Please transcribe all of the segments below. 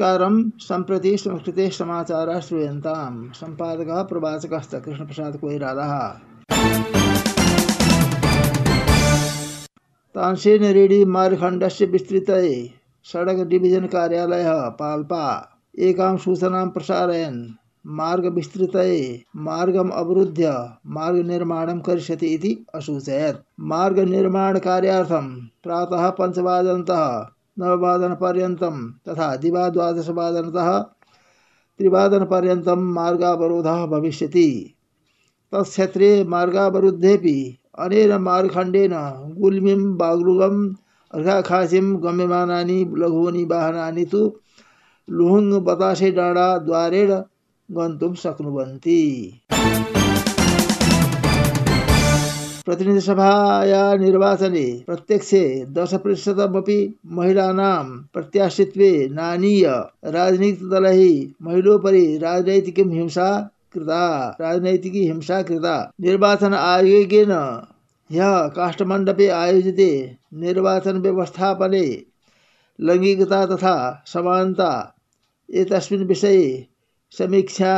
नमस्कार संप्रति संस्कृते समाचार श्रूयताम संपादक प्रवाचक कृष्ण प्रसाद कोईराला तानसेन रेड्डी मार्गखण्डस्य विस्तृत सड़क डिवीज़न कार्यालय पाल्पा। एकां सूचनां विस्तृत मार्गविस्तृतये मार्गम् अवरुध्य मार्गनिर्माणं करिष्यति इति असूचयत्। मार्गनिर्माणकार्यार्थं प्रातः पञ्चवादनतः नववादनपर्यन्तं तथा दिवा दिवाद्वादशवादनतः त्रिवादनपर्यन्तं मार्गावरोधः भविष्यति। तत्क्षेत्रे मार्गावरुद्धेऽपि अनेन मार्गखण्डेन गुल्मिं बाग्लुगम् अर्घाखासिं, गम्यमानानि, लघूनि वाहनानि तु लुहुङ् बतासे डाँडा द्वारेण गन्तुं शक्नुवन्ति। प्रतिनिधिसभाया निर्वाचने प्रत्यक्षे दश प्रतिशतमपि महिलानां प्रत्याशित्वे नानीय राजनीतिदलैः महिलोपरि राजनैतिकीं हिंसा कृता, राजनैतिकी हिंसा कृता। निर्वाचन आयोगेन ह्यः काष्ठमण्डपे आयोजिते निर्वाचनव्यवस्थापने लैङ्गिकता तथा समानता एतस्मिन् विषये समीक्षा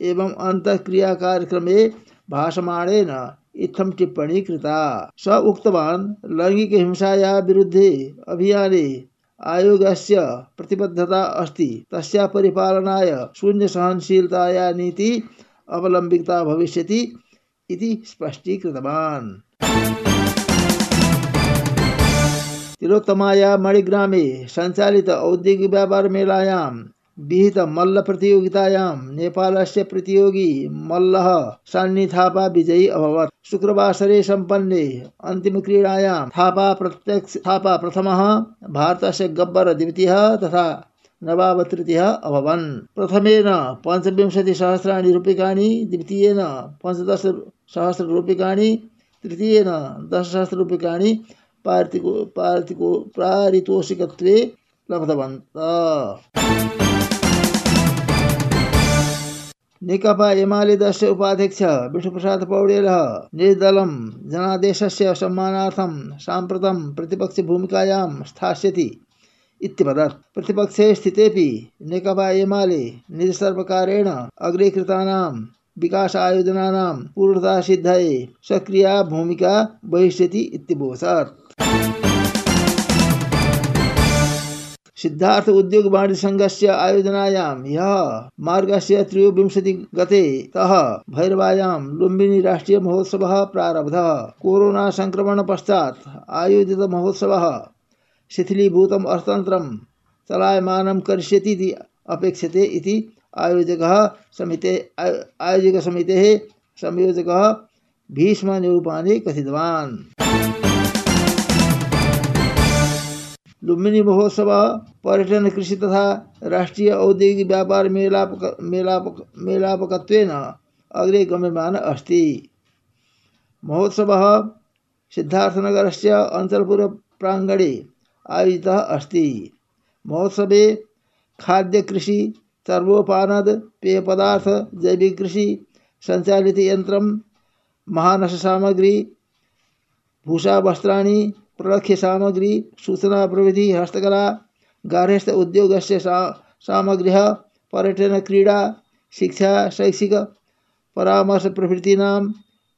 एवं अन्तःक्रियाकार्यक्रमे भाषमाणेन इत्थं टिप्पणी कृता। स उक्तवान् लैङ्गिकहिंसाया विरुद्धे अभियाने आयोगस्य प्रतिबद्धता अस्ति। तस्या परिपालनाय शून्यसहनशीलताया नीति अवलम्बिता भविष्यति इति स्पष्टीकृतवान्। तिलोत्तमाया मणिग्रामे सञ्चालित औद्योगिक व्यापार मेलायां विहित मल्ल प्रतियोगितायां। नेपालस्य प्रतियोगी मल्लः सान्नी थापा विजयी अभवत्। शुक्रवासरे सम्पन्ने अन्तिमक्रीडायां थापा प्रत्यक्ष थापा प्रथमः, भारतस्य गब्बर द्वितीयः तथा नवाब तृतीयः अभवन्। प्रथमेन पञ्चविंशतिसहस्राणि रूप्यकाणि, द्वितीयेन पञ्चदशसहस्ररूप्यकाणि, तृतीयेन दशसहस्ररूप्यकाणि पारितिको पारितिको पारितोषिकत्वे लब्धवन्तः। नेकपा एमालेदस्य उपाध्यक्ष, विष्णुप्रसाद पौडेलः निर्दलं जनादेशस्य सम्मानार्थं साम्प्रतं प्रतिपक्षभूमिकायां स्थास्यति इत्यवदत् प्रतिपक्षे स्थितेपि नेकपा एमाले निजसर्वकारेण अग्रे कृतानां विकासायोजनानां पूर्णतासिद्धये सक्रिया भूमिका वहिष्यति इत्यवोचत् सिद्धार्थ उद्योग वाणिज्य संघस्य आयोजनायां ह्यः मार्गस्य त्रयोविंशति गते तः लुम्बिनी राष्ट्रिय महोत्सवः प्रारब्धः। कोरोना संक्रमण पश्चात् आयोजित महोत्सवः शिथिलीभूतम् अर्थतन्त्रं चलायमानं करिष्यति अपेक्षते इति आयोजकः समिते संयोजकः भीष्मनिरूपाणि कथितवान्। लुम्बिनी महोत्सव, पर्यटन कृषि तथा राष्ट्रीय औद्योगिक व्यापार मेलापक मेलापक अग्रे गम्यमान अस्ति। महोत्सवः सिद्धार्थनगरस्य अञ्चलपुरप्राङ्गणे आयोजितः अस्ति। महोत्सवे खाद्यकृषि चर्वोपानद पेयपदार्थ, जैविककृषि सञ्चालितयन्त्रं महानससामग्री भूषा वस्त्राणि प्रलक्ष्य सामग्री सूचना प्रविधि हस्तकला, गार्हस्थ उद्योग से सामग्री पर्यटन क्रीडा, शिक्षा, शैक्षिक परामर्श प्रभृतीनां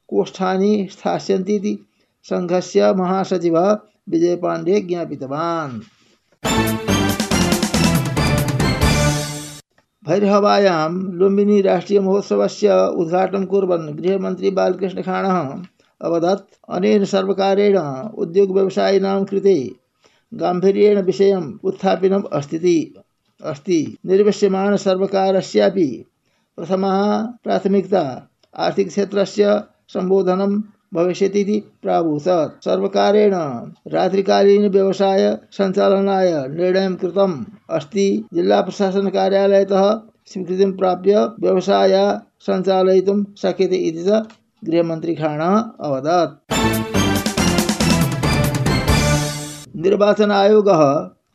कोष्ठानि स्थास्यन्ति संघस्य महासचिव विजय पाण्डे ज्ञापितवान्। भैरहवायां लुम्बिनी राष्ट्रीय राष्ट्रियमहोत्सवस्य उद्घाटनं कुर्वन् गृहमन्त्री बालकृष्णखाणः। अवदत् अनेन सर्वकारेण उद्योगव्यवसायिनां कृते गाम्भीर्येण विषयम् उत्थापितम् अस्ति। अस्ति निर्वस्यमाणसर्वकारस्यापि प्रथमा प्राथमिकता आर्थिकक्षेत्रस्य सम्बोधनं भविष्यतीति प्रावोचत् सर्वकारेण रात्रिकालीनव्यवसाय सञ्चालनाय निर्णयं कृतम् अस्ति। जिल्लाप्रशासनकार्यालयतः स्वीकृतिं प्राप्य व्यवसाय सञ्चालयितुं शक्यते इति च गृहमन्त्री खाणः अवदत्। निर्वाचन आयोगः,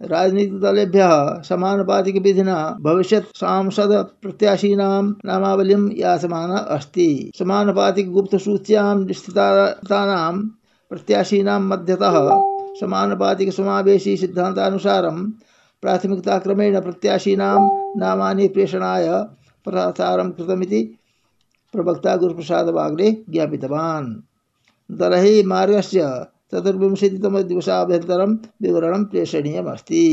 राजनीतिदलेभ्यः समानुपातिकविधिना भविष्यत् सांसद प्रत्याशीनां नामावलिं याचमानः अस्ति। समानुपातिकगुप्तसूच्यां स्थितानां प्रत्याशीनां मध्यतः समानुपातिकसमावेशी सिद्धान्तानुसारं प्राथमिकताक्रमेण प्रत्याशीनां नामानि प्रेषणाय प्रसारं कृतमिति प्रवक्ता गुरुप्रसादवाग्ले ज्ञापितवान्। दलैः मार्गस्य चतुर्विंशतितमदिवसाभ्यन्तरं विवरणं प्रेषणीयमस्ति।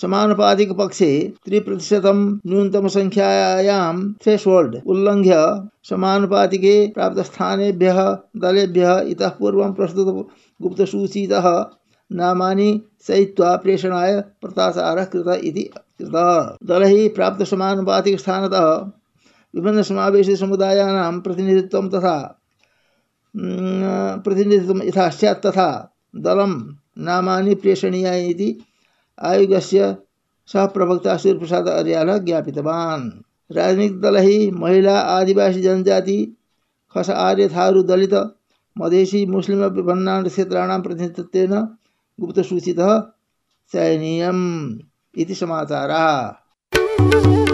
समानुपातिक पक्षे त्रिप्रतिशतं न्यूनतमसङ्ख्यायां थ्रेशोल्ड् उल्लङ्घ्य समानुपातिके प्राप्तस्थानेभ्यः दलेभ्यः इतः पूर्वं प्रस्तुतगुप्तसूचितः नामानि सहित्वा प्रेषणाय प्रतासारः कृत इति दलैः प्राप्तसमानुपातिकस्थानतः विभिन्नसमावेशिसमुदायानां प्रतिनिधित्वं तथा प्रतिनिधित्वं यथा स्यात् तथा दलं नामानि प्रेषणीयानि इति सह प्रवक्ता सूर्यप्रसाद अर्याल ज्ञापितवान्। राजनीतिदलैः महिला, आदिवासी, जनजाति, खस, आर्य, थारू, दलित मधेसी मुस्लिम विभिन्नान् क्षेत्राणां प्रतिनिधित्वेन गुप्तसूचितः चयनीयम्। इति समाचारः।